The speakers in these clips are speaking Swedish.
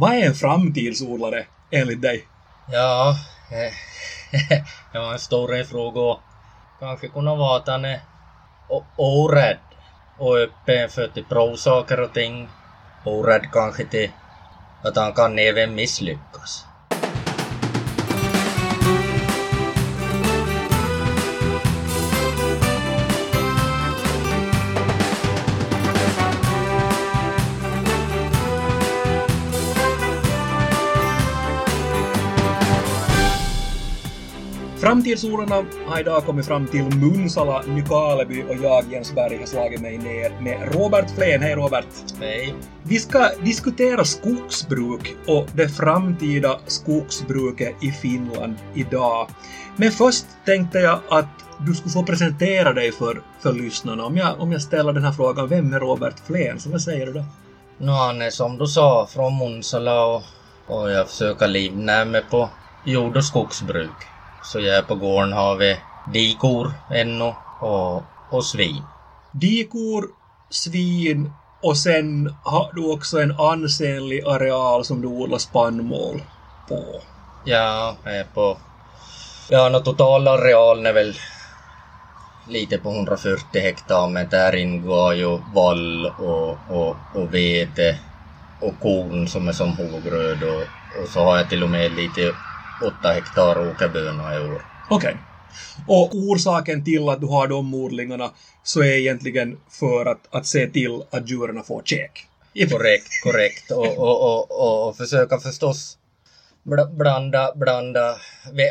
Vad är en framtidsodlare enligt dig? Ja, det var en stor fråga. Kanske kunna vara att han är orädd och öppen för att prova saker och ting. Orädd kanske till att han kan även misslyckas. Framtidsodlarna har idag kommit fram till Munsala, Nykarleby och jag, Jens Berg, har slagit mig ner med Robert Flen. Hej Robert! Hej. Vi ska diskutera skogsbruk och det framtida skogsbruket i Finland idag. Men först tänkte jag att du skulle få presentera dig för, för lyssnarna. Om jag, om jag ställer den här frågan, vem är Robert Flen? Så vad säger du då? Nu han är som du sa från Munsala och, och jag försöker livnära mig på jord och skogsbruk. Så jag är på gården har vi dikor ännu och, och svin. Dikor, svin och sen har du också en ansenlig areal som du odlar spannmål på. Ja, är på... Ja, no, totalarealen är väl lite på 140 hektar men där ingår ju vall och, och, och vete och korn som är som huvudgröd och, och så har jag till och med lite 8 hektar åkerbönor i år. Okej. Och orsaken till att du har de odlingarna så är egentligen för att, att se till att djuren får käk. Korrekt, korrekt. Och, och, och, och, och försöka förstås bl- blanda, blanda,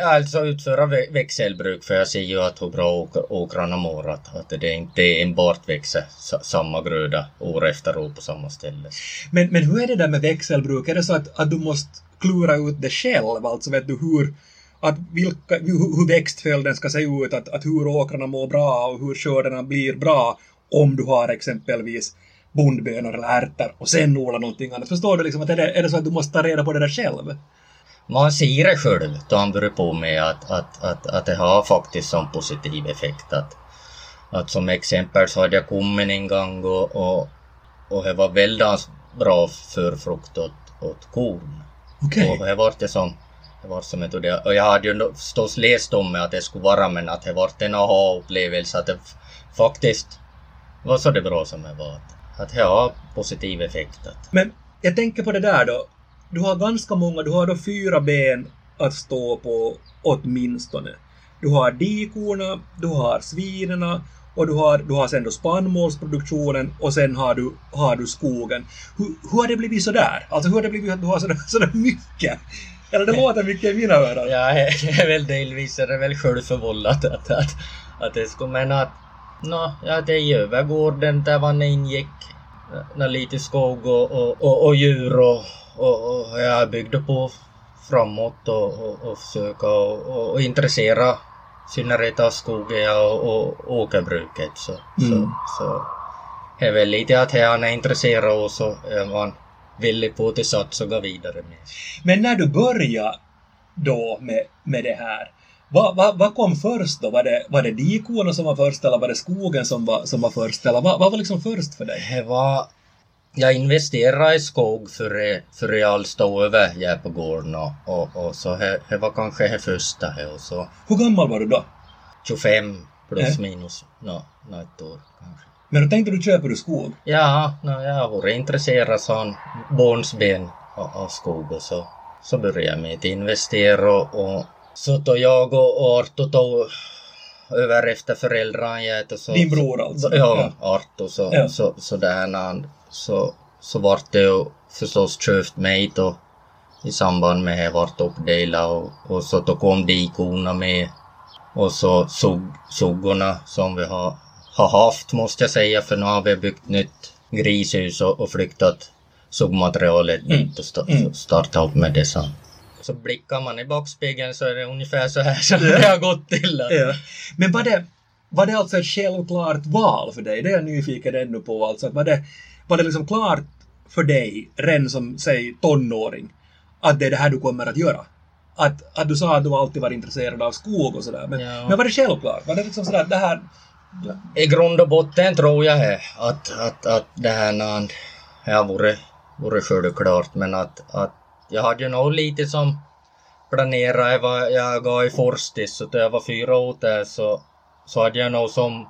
alltså utföra vä- växelbruk för jag ser ju att hur bra åk- åkrarna mår. Att, att det inte enbart växer sa- samma gröda år efter år på samma ställe. Men, men hur är det där med växelbruk? Är det så att, att du måste klura ut det själv? Alltså vet du hur, att vilka, hur, hur växtföljden ska se ut? Att, att hur åkrarna mår bra och hur skördarna blir bra om du har exempelvis bondbönor eller ärtor och sen odlar någonting annat. Förstår du liksom att är det, är det så att du måste ta reda på det där själv? Man ser det själv då han börjar på med att, att, att, att det har faktiskt som positiv effekt. Att, att som exempel så hade jag kommit en gång och, och, och det var väldigt bra för frukt åt, åt korn. Okej. Och det var det som det var som och det, och jag hade ju förstås läst om att det skulle vara men att det var en aha-upplevelse att det faktiskt var så det bra som det var. Att, att det har positiv effekt. Att, Men jag tänker på det där då. Du har ganska många, du har då fyra ben att stå på åtminstone. Du har dikorna, du har svinerna och du har, du har sen då spannmålsproduktionen och sen har du, har du skogen. Hur, hur har det blivit så där? Alltså hur har det blivit att du har sådär, sådär mycket? Eller det låter mycket i mina öron. ja, det är väl delvis är det väl självförvållat att, att, att det skulle men att Nå, ja det är övergården där man ingick när lite skog och, och, och, och djur och, och, och jag byggde på framåt och, och, och försöka och, och, och intressera synnerhet av skogen och, och åkerbruket. Så, Mm. så, så är väl lite att han är intresserad och så är man villig på att satsa och gå vidare med. Men när du började då med, med det här, vad, vad, vad kom först då? Var det, var det dikorna som var först eller var det skogen som var, som var först? Eller vad, vad var liksom först för dig? Det var... Jag investerade i skog för det, för det alls stod över jag på gården och, och, och så det, var kanske det första här och så Hur gammal var du då? 25 plus Ja. minus nå nå ett år kanske. Men då tänkte du köpa du skog? Ja, no, jag varit intresserad sån barnsben av, skog och så, så började jag med att investera och, och så tog jag och Arto tog över efter föräldrarna jag så, Din bror alltså? Ja, Arto så, Ja. så, så där han, så, så vart det ju förstås köpt mig då i samband med det vart uppdelat och, och så då kom dikorna med och så sog, suggorna som vi har, har haft måste jag säga för nu har vi byggt nytt grishus och, och flyttat suggmaterialet Mm. dit och sta, Mm. startat upp med dessa. Så blickar man i backspegeln så är det ungefär så här som det har gått till. Att, Ja. Men var det, var det alltså ett självklart val för dig? Det är jag nyfiken ännu på. Alltså, att var, det, var det liksom klart för dig, redan som säg tonåring, att det är det här du kommer att göra? Att, att du sa att du alltid var intresserad av skog och sådär. Men, Ja. men var det självklart? Var det liksom sådär det här... I grund och botten tror jag är att, att, att det här när jag varit vore självklart men att, att jag hade ju nog lite som planerat, jag, jag gav i Forstis så när jag var fyra år där så, så hade jag nog som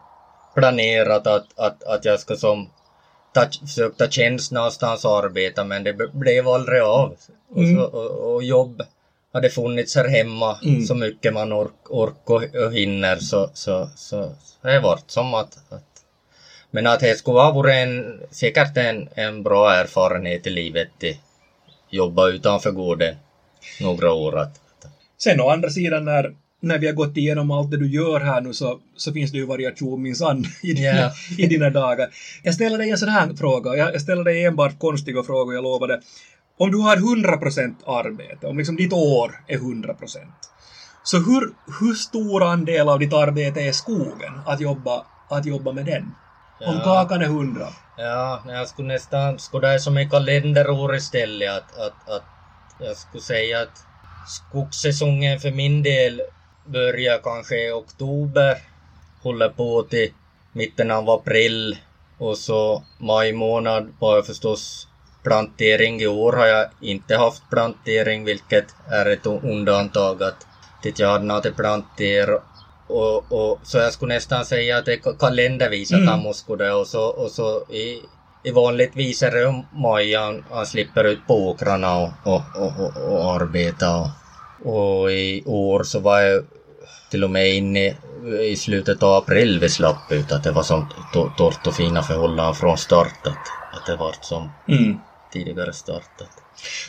planerat att, att, att jag ska som ta, försöka tjänst någonstans och arbeta men det blev aldrig av. Mm. Och, så, och, och, jobb hade funnits här hemma mm. så mycket man ork, ork och, och hinner så, så, så, så det varit som att, att men att det skulle ha varit en, säkert en, en bra erfarenhet i livet att jobba utanför gården några år. Att, Sen å andra sidan när, när vi har gått igenom allt det du gör här nu så, så finns det ju variation minsann i, dina, yeah. i dina dagar. Jag ställer dig en sån här fråga, jag, jag ställer dig enbart konstiga frågor, jag lovade. Om du har 100% arbete, om liksom ditt år är 100%, så hur, hur stor andel av ditt arbete är skogen, att jobba, att jobba med den? Ja. Om kakan är 100? Ja, jag skulle nästan, skulle det är som ett kalenderår istället, att, att, att jag skulle säga att skogssäsongen för min del börjar kanske i oktober, håller på till mitten av april och så maj månad var jag förstås plantering. I år har jag inte haft plantering vilket är ett undantag att jag hade något plantera och, och, så jag skulle nästan säga att det är kalendervis att mm. han måste det och så, och så i, i vanligtvis är det maj han, han slipper ut på åkrarna och, och, och, och, arbeta. Och, och i år så var jag till och med inne i slutet av april vi slapp ut att det var sånt torrt och fina förhållanden från start att, det var som mm. tidigare startat.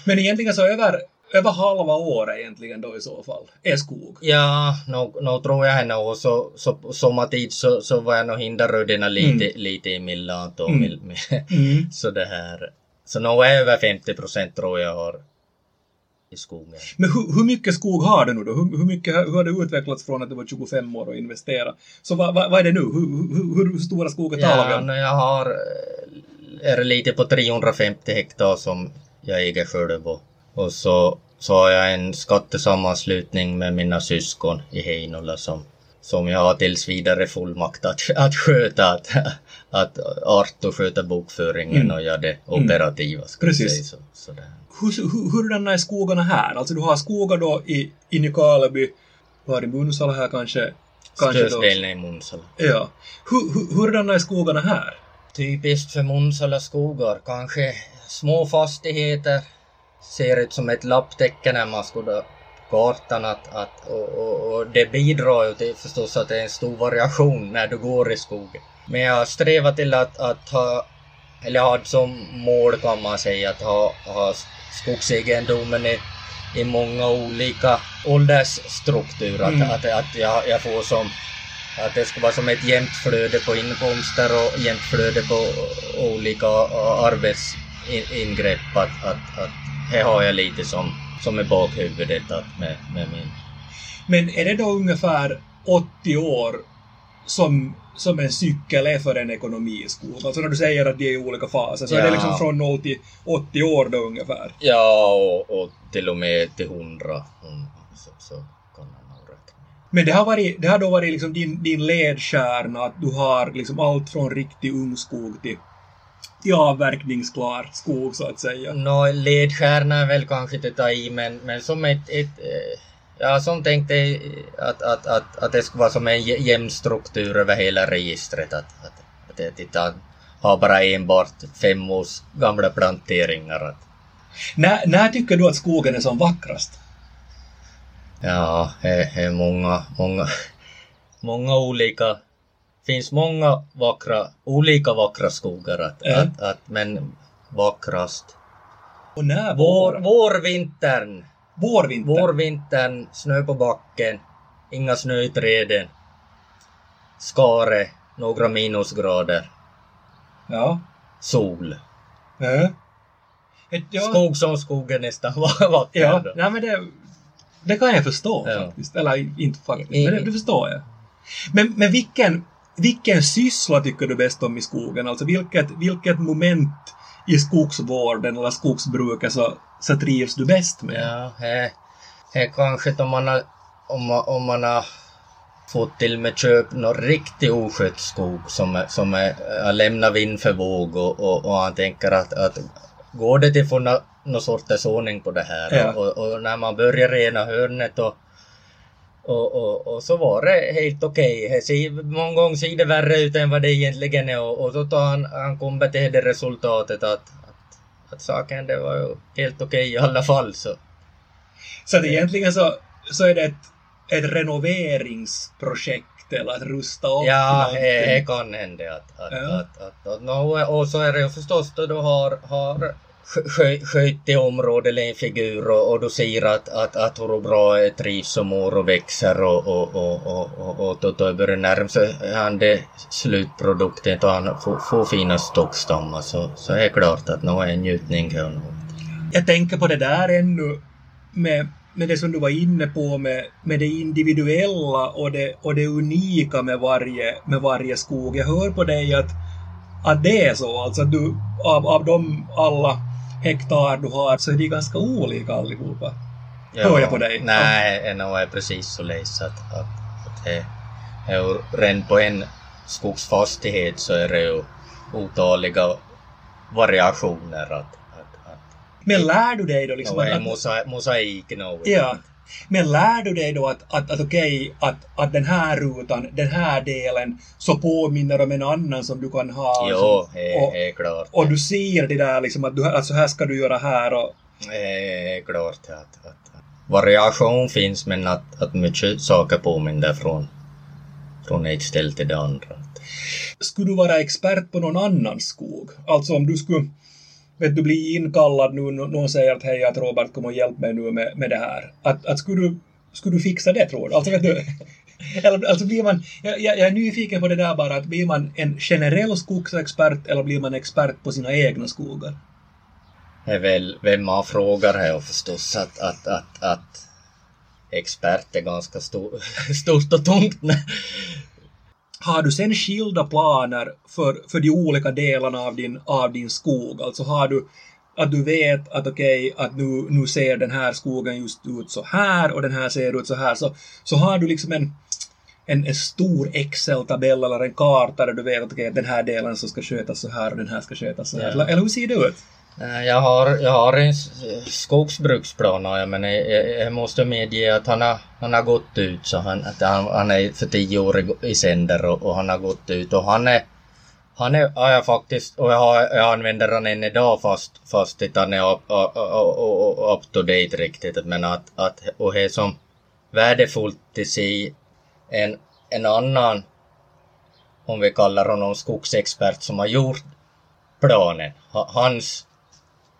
Men egentligen så över, över halva året egentligen då i så fall, är skog? Ja, nog no, tror jag nog. Så, så sommartid så, så var jag nog hinderrödena lite, mm. lite emellan. Mm. med, mm. så det här. Så nog över 50 procent tror jag har i skogen. Men hur, hur, mycket skog har du nu då? Hur, hur, mycket hur har det utvecklats från att du var 25 år och investera? Så vad, vad, vad är det nu? Hur, hur, hur stora skogar talar vi om? Ja, jag har eh, är lite på 350 hektar som jag äger själv och, och så, så har jag en skattesammanslutning med mina syskon i Heinola som, som jag har tills vidare fullmakt att, att sköta. Att, att Arto sköter bokföringen mm. och jag det mm. operativa. Precis. Säga, så, sådär hur, hur, hurdana är skogarna här? Alltså du har skogar då i, i Nykarleby, du har i Munsala här kanske. kanske Störst i Munsala. Ja. Hur, hur, hurdana är skogarna här? Typiskt för Munsala skogar, kanske små fastigheter. Ser ut som ett lapptäcke när man skulle kartan att, att och, och, och, det bidrar ju till förstås att det är en stor variation när du går i skogen. Men jag strävar till att, att ha, eller har som mål kan man säga, att ha, ha skogsegendomen i, i många olika åldersstrukturer. Mm. Att, att, jag, jag får som att det ska vara som ett jämnt flöde på inkomster och jämnt flöde på olika arbetsingrepp. Att, att, att här har jag lite som, som är bakhuvudet att med, med min... Men är det då ungefär 80 år som som en cykel är för en ekonomi i skog. Alltså när du säger att de är i olika faser, så ja. är det liksom från 0 till 80 år då ungefär? Ja, och, och till och med till 100. Mm, så, så kan man nog räkna Men det har, varit, det har då varit liksom din, din ledstjärna, att du har liksom allt från riktig ungskog till till avverkningsklar skog så att säga. Nå, no, ledstjärna är väl kanske inte ta i, men, men som ett, ett eh, Ja, som tänkte att, att, att, att det skulle vara som en jämn struktur över hela registret. Att, att, att det inte har bara enbart fem års gamla planteringar. När, när tycker du att skogen är som vackrast? Ja, det är många, många, många olika finns många vackra, olika vackra skogar att, äh. att, att, men vackrast. Och när vår, vårvintern Vårvintern? Vårvintern, snö på backen, inga snö i träden. Skare, några minusgrader. Ja. Sol. Ja. ja. Skog som skogen nästan var vacker. Ja, Nej, men det, det kan jag förstå ja. faktiskt. Eller inte faktiskt, men det, det förstår jag. Men, men vilken, vilken syssla tycker du bäst om i skogen? Alltså vilket, vilket moment i skogsvården eller skogsbruket så, så trivs du bäst med? Ja, det, det kanske om man har, om man, om man har fått till med köp någon riktigt oskött skog som, som är, har lämnat vind för våg och, och, och han tänker att, att går det till att få nå- någon sorts ordning på det här. Ja. Och, och när man börjar rena hörnet och, och, och, och så var det helt okej. Det ser- Många gånger ser det värre ut än vad det egentligen är och, och så tar han, han kommer till det resultatet att, att, att saken det var ju helt okej i alla fall. Så. Så att egentligen så, så är det ett, ett renoveringsprojekt eller att rusta upp Ja, det det kan hända att... att, Ja. att, att, att no, och så är det ju förstås då du har, har sköt i området eller en figur och, och du ser att, att, att hur bra trivs och mår och växer och, och, och, och, och, och då, börjar närma sig han det slutprodukten och han får, får fina stockstammar så, så är det klart att nå är en njutning. Jag tänker på det där ännu med, med det som du var inne på med, med det individuella och det, och det unika med varje, med varje skog. Jag hör på dig att, att det är så, alltså att du av, av de alla hektar du har så är de ganska olika allihopa. Hör jag på dig? Nej, nog är precis så läs att, att, att det är redan på en skogsfastighet så är det ju otaliga variationer att, att, att Men lär du dig då liksom nå att, mosa, mosaik nog. Ja. Men lär du dig då att, att, att okej, att, att den här rutan, den här delen, så påminner om en annan som du kan ha. Jo, som, det och, är klart. och du ser det där liksom att, du, att så här ska du göra här och är klart att, att, variation finns men att, att mycket saker påminner från, från ett ställe till det andra. skulle du vara expert på någon annan skog? Alltså om du skulle vet du, bli inkallad nu, någon säger att hej, att Robert kommer och hjälp mig nu med, med det här. Att, att skulle, du, skulle du fixa det tror du? Alltså vet du, eller, alltså blir man, jag, jag är nyfiken på det där bara, att blir man en generell skogsexpert eller blir man expert på sina egna skogar? Det är väl vem man frågar här förstås att, att, att, att expert är ganska stor, stort och tungt. Har du sen skilda planer för, för de olika delarna av din, av din skog? Alltså har du att du vet att okej, att nu, nu ser den här skogen just ut så här och den här ser ut så här. Så, så har du liksom en, en, en stor Excel-tabell eller en karta där du vet att okej, den här delen så ska skötas så här och den här ska skötas så här. Ja. Eller, eller hur ser det ut? Eh, jag har, jag har en skogsbruksplan har jag, men jag, jag, måste medge att han har, han har gått ut. Så han, att han, han är för tio år i, sänder och, och han har gått ut. Och han är, han är, har jag faktiskt, och jag, har, jag använder han än idag fast, fast att han är up, up, up, up to date riktigt. Men att, att och det är som värdefullt i sig en, en annan, om vi kallar honom skogsexpert, som har gjort planen. Hans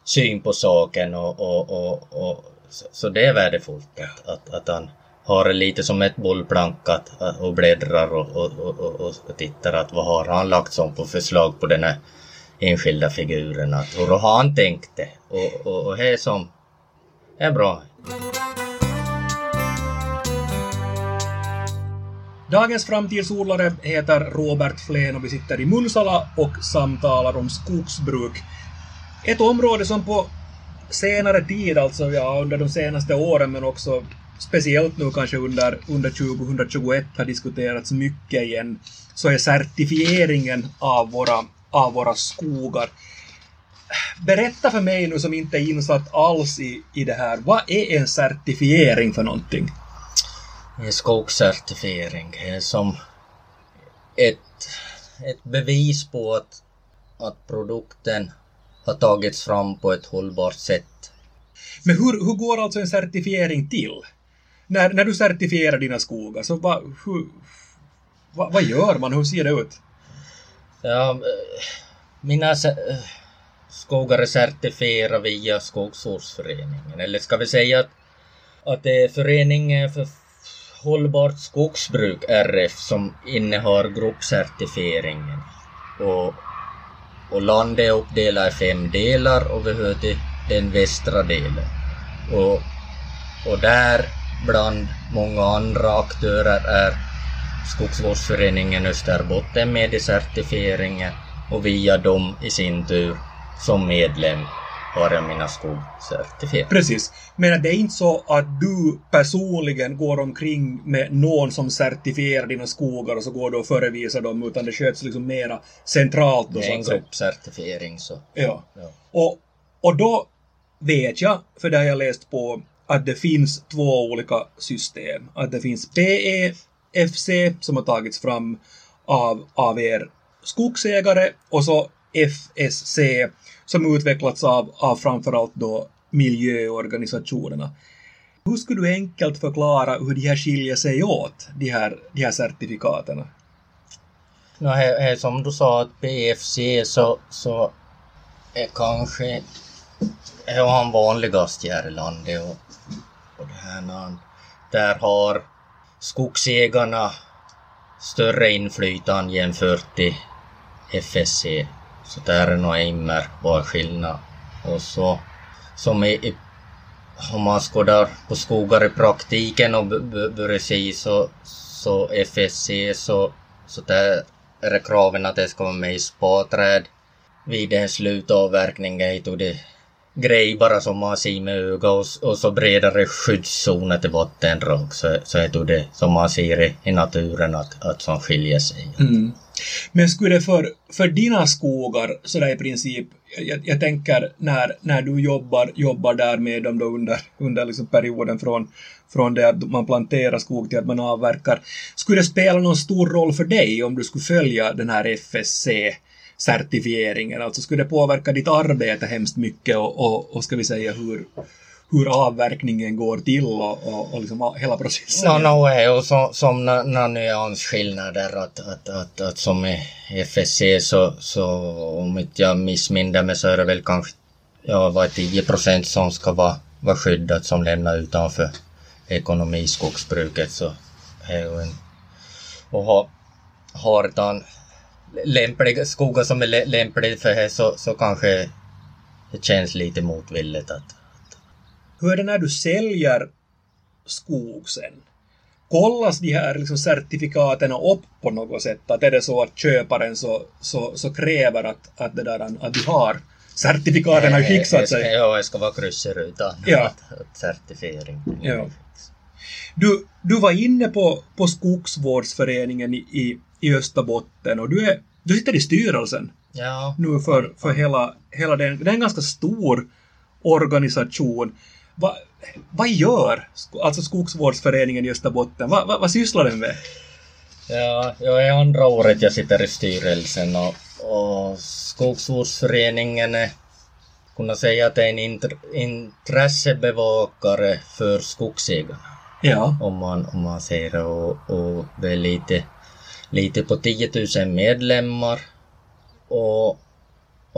syn på saken och, och, och, och så, så det är värdefullt att, att, att han har det lite som ett bollplank att, och bläddrar och, och, och, och, och tittar att vad har han lagt som på förslag på den här enskilda figuren. Att hur har han tänkt det? Och, och, och det är som är bra. Dagens framtidsodlare heter Robert Flen och vi sitter i Munsala och samtalar om skogsbruk. Ett område som på senare tid, alltså ja, under de senaste åren men också speciellt nu kanske under, under 2021 har diskuterats mycket igen, så är certifieringen av våra, av våra skogar. Berätta för mig nu som inte är insatt alls i, i det här, vad är en certifiering för någonting? En skogscertifiering är som ett, ett bevis på att, att produkten har tagits fram på ett hållbart sätt. Men hur, hur går alltså en certifiering till? När, när du certifierar dina skogar, så vad, hur, vad, vad gör man? Hur ser det ut? Ja, eh, mina eh, skogar är certifierade via Skogsvårdsföreningen. Eller ska vi säga att, att det är Föreningen för hållbart skogsbruk, RF, som innehar gruppcertifieringen. Och, och landet är uppdelat i fem delar och vi hör till den västra delen. Och, och där bland många andra aktörer är Skogsvårdsföreningen Österbotten med i certifieringen och via dem i sin tur som medlem har jag mina skog certifierade. Precis. Men det är inte så att du personligen går omkring med någon som certifierar dina skogar och så går du och förevisar dem, utan det sköts liksom mera centralt då Det så är en gruppcertifiering så. Ja. Ja. Och Och då vet jag, för det har jag läst på, att det finns två olika system. Att det finns PEFC som har tagits fram av, av er skogsägare och så FSC som utvecklats av, av framförallt då miljöorganisationerna. Hur skulle du enkelt förklara hur de här skiljer sig åt, de här, de här certifikaten? No, här, här, som du sa, att BFC så, så är kanske är han vanligast här i landet och, och det här, där har skogsägarna större inflytande jämfört med FSC. Så där är nog en märkbar skillnad. Och så som i, om man skådar på skogar i praktiken och börjar se så, så FSC så, så där är det kraven att det ska vara med i spaträd vid den slutavverkningen, Det det grej bara som man ser med ögat och, och så bredare skyddszoner till vattendrag så, så är det som man ser i, i naturen att, att som skiljer sig. Mm. Men skulle det för, för dina skogar sådär i princip, jag, jag, tänker när, när du jobbar, jobbar där med dem då under, under liksom perioden från, från det att man planterar skog till att man avverkar, skulle det spela någon stor roll för dig om du skulle följa den här FSC certifieringen? Alltså skulle det påverka ditt arbete hemskt mycket och, och, och ska vi säga hur, hur avverkningen går till och, och, och liksom hela processen? No, no, är ju som, som några nyansskillnader att, att, att, att som i FSC så, så om inte jag missminner mig så är det väl kanske ja, var 10 procent som ska vara, vara skyddat som lämnar utanför ekonomiskogsbruket så är ju en och har, har den lämpliga skogar som är lämpliga för det så, så kanske det känns lite motvilligt att, hur är det när du säljer skog sen? Kollas de här liksom certifikaten upp på något sätt? Att är det så att köparen så, så, så kräver att, att, det där, att de har certifikaten har fixat sig? Ja, det ska vara kryss i rutan. Ja. Att, att certifiering. Ja. Du, du var inne på, på skogsvårdsföreningen i, i, i Österbotten och du, är, du sitter i styrelsen ja. nu för, för hela, hela den. Det är en ganska stor organisation. Va, vad gör alltså skogsvårdsföreningen i Österbotten? Va, va, vad sysslar den med? Ja, jag är andra året jag sitter i styrelsen och, och skogsvårdsföreningen är kunna säga att det är en int intressebevakare för skogsägarna. Ja. Om man, om man säger det och, och det är lite, lite på 10 000 medlemmar och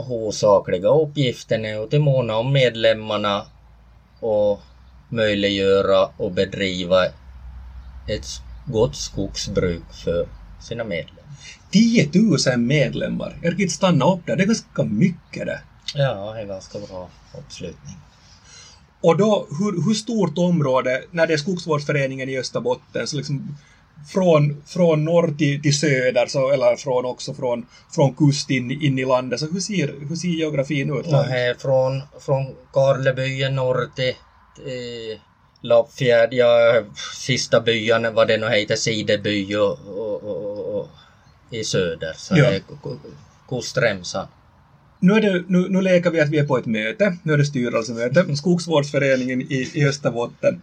huvudsakliga uppgiften är att måna om medlemmarna och möjliggöra och bedriva ett gott skogsbruk för sina medlemmar. 10 000 medlemmar! Jag kan inte stanna upp där, det är ganska mycket det. Ja, det är ganska bra uppslutning. Och då, hur, hur stort område, när det är skogsvårdsföreningen i Österbotten, så liksom från, från norr till, till söder, så, eller från också från, från kust in, in i landet. Så hur ser, hur ser geografin ut? Ja, här från, från Karlebyen norr till, till Lappfjärd, ja, sista byn, vad det nu heter, Sideby och, och, och, och, i söder. Så ja. kustremsan. Nu, är det, nu, nu leker vi att vi är på ett möte, nu är det styrelsemöte, Skogsvårdsföreningen i, i Österbotten.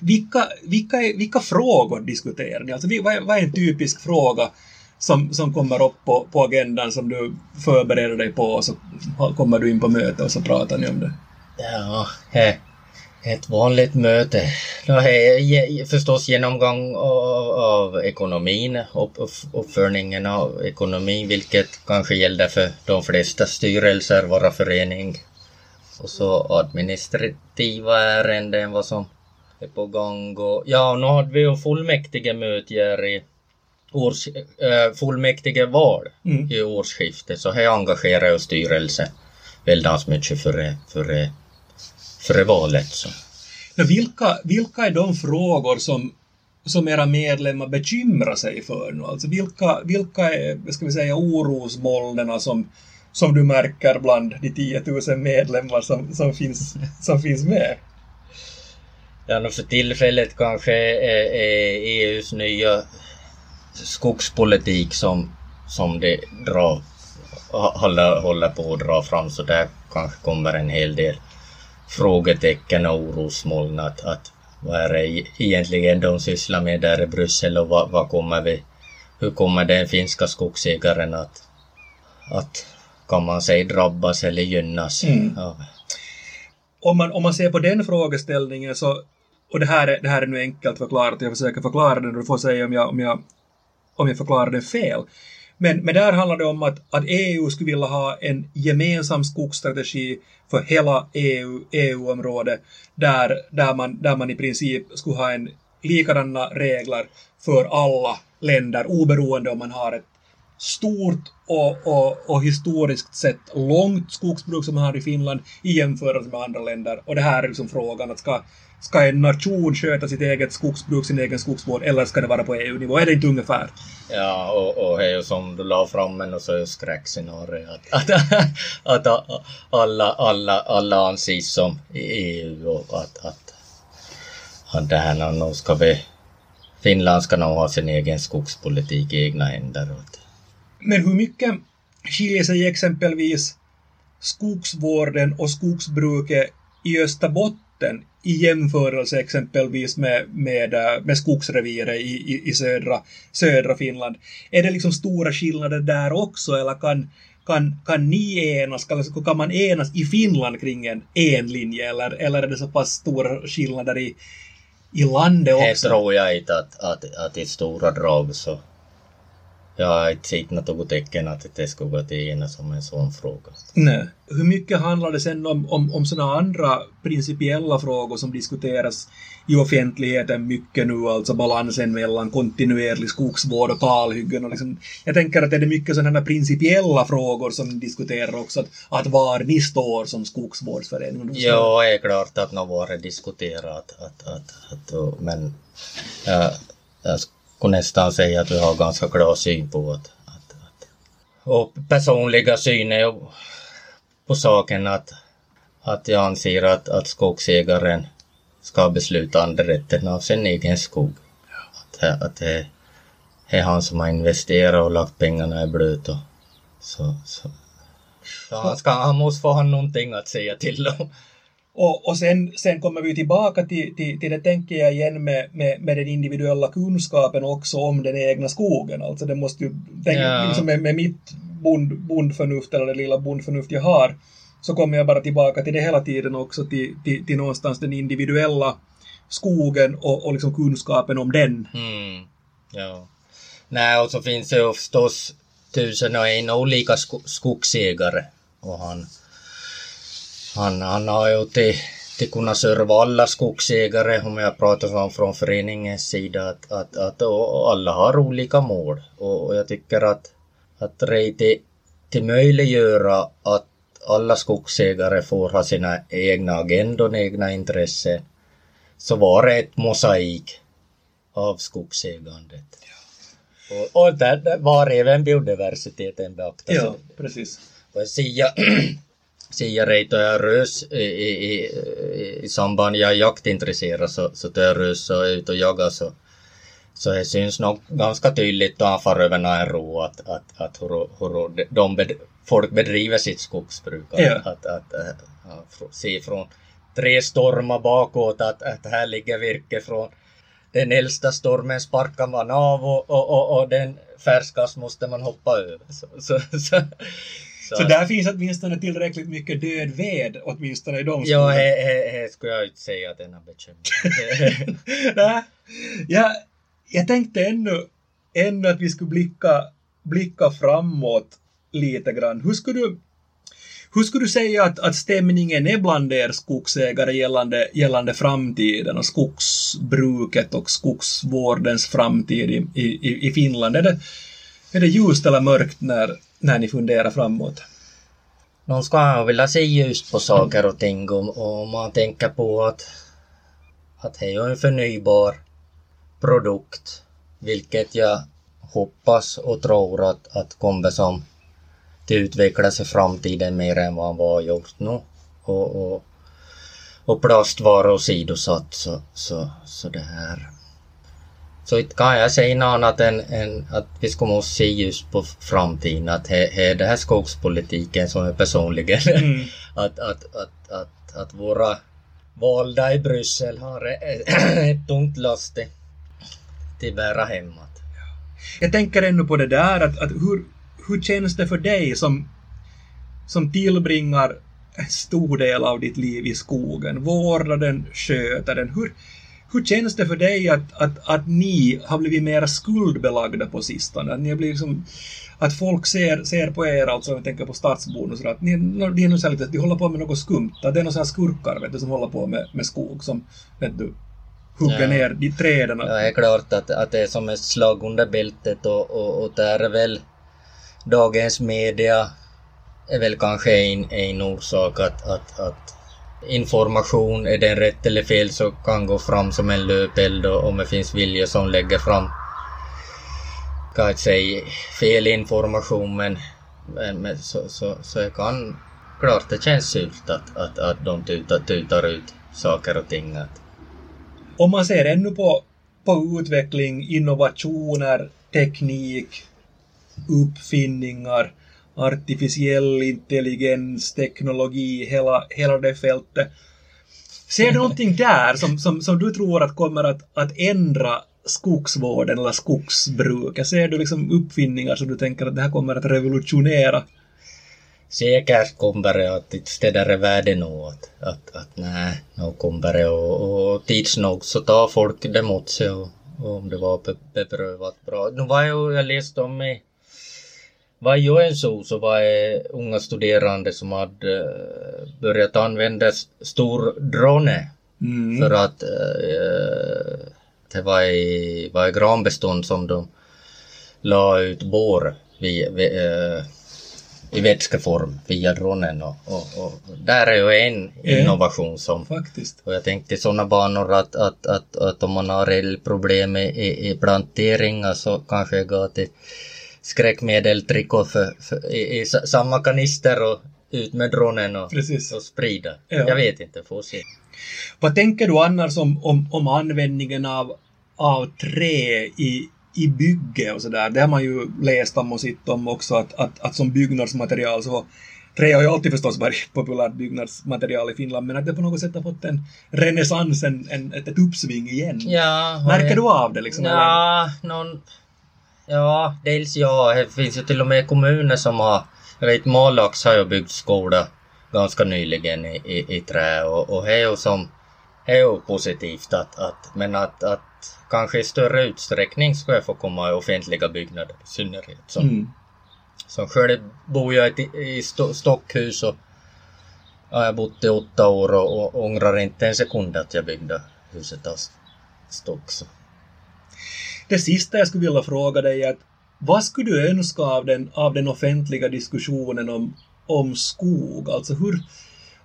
Vilka, vilka, vilka frågor diskuterar ni? Alltså, vad, är, vad är en typisk fråga som, som kommer upp på, på agendan som du förbereder dig på och så kommer du in på möte och så pratar ni om det? Ja, he, ett vanligt möte. No, he, förstås genomgång av, av ekonomin och uppföljningen av ekonomin, vilket kanske gäller för de flesta styrelser, våra förening. Och så administrativa ärenden, vad som är på gång. Och, ja, nu hade vi ju fullmäktigemöte i års, äh, fullmäktigeval mm. i årsskiftet. Så här engagerar jag styrelsen väldigt mycket före, före, före valet. Så. Ja, vilka, vilka är de frågor som, som era medlemmar bekymrar sig för nu? Alltså vilka, vilka är, ska vi säga, orosmolnen som, som du märker bland de 10 000 medlemmar som, som, finns, som finns med? Ja, för tillfället kanske är, är EUs nya skogspolitik som, som det drar, håller, håller på att dra fram så där kanske kommer en hel del frågetecken och orosmoln att, att vad är det egentligen de sysslar med där i Bryssel och vad, vad kommer vi, hur kommer den finska skogsägaren att, att kan man säga drabbas eller gynnas Mm. av Om man, om man ser på den frågeställningen så, och det här är, det här är nu enkelt förklarat, jag försöker förklara det och du får säga om jag, om jag, om jag förklarar det fel. Men, men där handlar det om att, att EU skulle vilja ha en gemensam skogsstrategi för hela EU, EU-området där, där, man, där man i princip skulle ha en likadana regler för alla länder oberoende om man har ett stort och, och, och historiskt sett långt skogsbruk som man har i Finland i jämförelse med andra länder. Och det här är liksom frågan att ska, ska en nation sköta sitt eget skogsbruk, sin egen skogsvård, eller ska det vara på EU-nivå? Är det inte ungefär? Ja, och, och det är ju som du la fram en och så skräckscenario att, att, att alla, alla, alla anses som EU och att, att, att det här nu ska vi Finland ska nog ha sin egen skogspolitik i egna händer. Men hur mycket skiljer sig exempelvis skogsvården och skogsbruket i Österbotten i jämförelse exempelvis med, med, eh, med skogsreviret i, i, i södra, södra Finland? Är det liksom stora skillnader där också eller kan, kan, kan ni enas, kan, kan man enas i Finland kring en, en linje eller, eller är det så pass stora skillnader i, i landet Det också? tror jag inte att, att, att i stora drag så jag har inte sett något tecken att det skulle gå till enas om en sån fråga. Nej. Hur mycket handlar det sen om, om, om sådana andra principiella frågor som diskuteras i offentligheten mycket nu, alltså balansen mellan kontinuerlig skogsvård och kalhyggen och liksom, jag tänker att det är mycket sådana principiella frågor som diskuterar också, att, att var ni står som skogsvårdsförening. Ja, det är klart att något var det diskuterat. Att, att, att, men jag, jag skulle nästan säga att vi har ganska klar syn på att, att, att och personliga syn är på saken att, att jag anser att, att skogsägaren ska besluta rätten av sin egen skog. Att, det- att det är han som har investerat och lagt pengarna i blöt och så, så. så han, ska, han måste få ha någonting att säga till om. Och, och sen, sen kommer vi tillbaka till, till, till det, tänker jag igen, med, med, med den individuella kunskapen också om den egna skogen. Alltså det måste ju, tänk, Ja. liksom med, med mitt bond, bondförnuft, eller det lilla bondförnuft jag har, så kommer jag bara tillbaka till det hela tiden också, till, till, till någonstans den individuella skogen och, och liksom kunskapen om den. Mm, ja. Nej, och så finns det ju förstås tusen och en olika sko- skogsägare. Och han, han, han har ju till, till kunnat serva alla skogsägare, om jag pratar om från föreningens sida, att, att, att alla har olika mål. Och, och jag tycker att, att det till, möjliggöra att alla skogsägare får ha sina egna agendor, egna intressen, så var det ett mosaik av skogsägandet. Och, och där, var även biodiversiteten beaktad. Så- precis. och Sia, Sia Reito jag rös i, i, i, samband jag är jaktintresserad så, så då jag rös och är ute och jagar så, så det syns nog ganska tydligt då han far över Nairo att, att, att hur, hur de bed, folk bedriver sitt skogsbruk. Att, Ja. att, att, fr- se från tre stormar bakåt att, att här ligger virke från den äldsta stormen sparkar man av och, och, och, och den färskast måste man hoppa över. Så, så, så, Så där finns åtminstone tillräckligt mycket död ved, åtminstone i de Ja, skogarna. he, he, he skulle jag inte säga att den har bekymmer. Nej, jag, jag tänkte ännu, ännu att vi skulle blicka, blicka framåt lite grann. Hur skulle du, hur skulle du säga att, att stämningen är bland er skogsägare gällande, gällande framtiden och skogsbruket och skogsvårdens framtid i, i, i Finland? Är det, är det ljust eller mörkt när, när ni funderar framåt? Någon ska vilja se ljust på saker och ting om, om man tänker på att, att det är ju en förnybar produkt. Vilket jag hoppas och tror att, att kommer som det utvecklas i framtiden mer än vad man har gjort nu. Och, och, och plast var åsidosatt så, så, så det här så inte kan jag säga något annat än, än att vi ska måste se just på framtiden. Att det är det här skogspolitiken som är personligen. Mm. att, att, att, att, att våra valda i Bryssel har ett tungt last till, till bära hemåt. Jag tänker ännu på det där att, att hur, hur känns det för dig som, som tillbringar en stor del av ditt liv i skogen, vårdar den, sköter den. Hur, hur känns det för dig att, att, att ni har blivit mer skuldbelagda på sistone? Att, ni har blivit liksom, att folk ser, ser på er, alltså jag tänker på stadsbon att ni, de, är nog så lite, de håller på med något skumt. Att det är några skurkar vet du, som håller på med, med skog som vet du, hugger Ja. ner de träden. Ja, det är klart att, att det är som ett slag under bältet och, och, och där är väl dagens media är väl kanske en, en orsak att, att, att information, är den rätt eller fel så kan gå fram som en löpeld och om det finns vilja som lägger fram kan jag inte säga fel information men, men, men så, så, så jag kan klart det känns surt att, att, att de tutar, tutar ut saker och ting. Att, Om man ser ännu på, på utveckling, innovationer, teknik, uppfinningar, artificiell intelligens, teknologi, hela, hela det fältet. Ser du någonting där som, som, som du tror att kommer att, att ändra skogsvården eller skogsbruket? Ser du liksom uppfinningar som du tänker att det här kommer att revolutionera? Säkert kommer det att städa världen åt. Att, att nej, nu kommer det och, och tids nog så tar folk det mot sig och, och om det var be, beprövat bra. Nu var ju, jag läste om i var i Joensuu så var det unga studerande som hade eh, börjat använda stor drone Mm. för att eh, det var i, var i granbestånd som de la ut bår vid, vid, eh, i vätskeform via dronen och, och, och där är ju en innovation som Faktiskt. och jag tänkte i sådana banor att, att, att, att om man har elproblem i, i planteringar så kanske jag går till skräckmedeltrikot för, för, i, i sa- samma kanister och ut med dronen och, Precis. och sprida. Ja. Jag vet inte, får se. Vad tänker du annars om, om, om användningen av, av trä i, i bygge och sådär? Det har man ju läst om och sett om också att, att, att som byggnadsmaterial så Trä har ju alltid förstås varit populärt byggnadsmaterial i Finland men att det på något sätt har fått en renässans, en, en, ett, ett uppsving igen. Ja, Märker jag- du av det liksom? Ja, någon... Ja, dels ja. Det finns ju till och med kommuner som har... Jag vet Malax har ju byggt skola ganska nyligen i, i, i trä och, och det är ju som... Det är ju positivt att, att men att, att kanske i större utsträckning ska jag få komma i offentliga byggnader i synnerhet. Som, Mm. som själv bor jag i, i Sto- Stockhus och ja, jag har bott i åtta år och, och ångrar inte en sekund att jag byggde huset av stock. Så. Det sista jag skulle vilja fråga dig är att vad skulle du önska av den, av den offentliga diskussionen om, om skog? Alltså hur,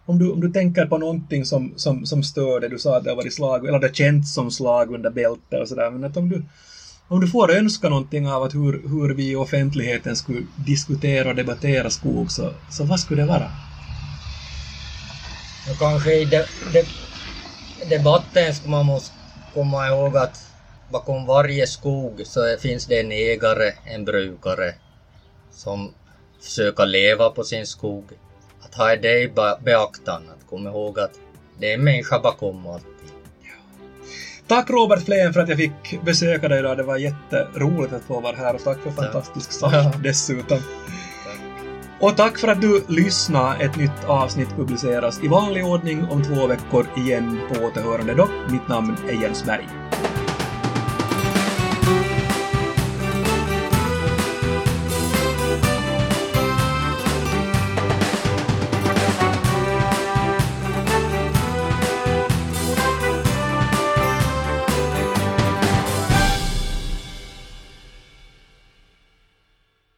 om du, om du tänker på någonting som, som, som stör dig, du sa att det har varit slag, eller det känts som slag under bältet och sådär, men att om du, om du får önska någonting av att hur, hur vi i offentligheten skulle diskutera och debattera skog, så, så vad skulle det vara? Kanske i de, de, debatten ska man måste komma ihåg att bakom varje skog så finns det en ägare, en brukare som försöker leva på sin skog. Att ha det i be- beaktande, att komma ihåg att det är en människa bakom allting. Tack Robert Flen för att jag fick besöka dig idag. Det var jätteroligt att få vara här och tack för fantastisk sång Ja. dessutom. Och tack för att du lyssnade. Ett nytt avsnitt publiceras i vanlig ordning om två veckor igen på återhörande då. Mitt namn är Jens Berg.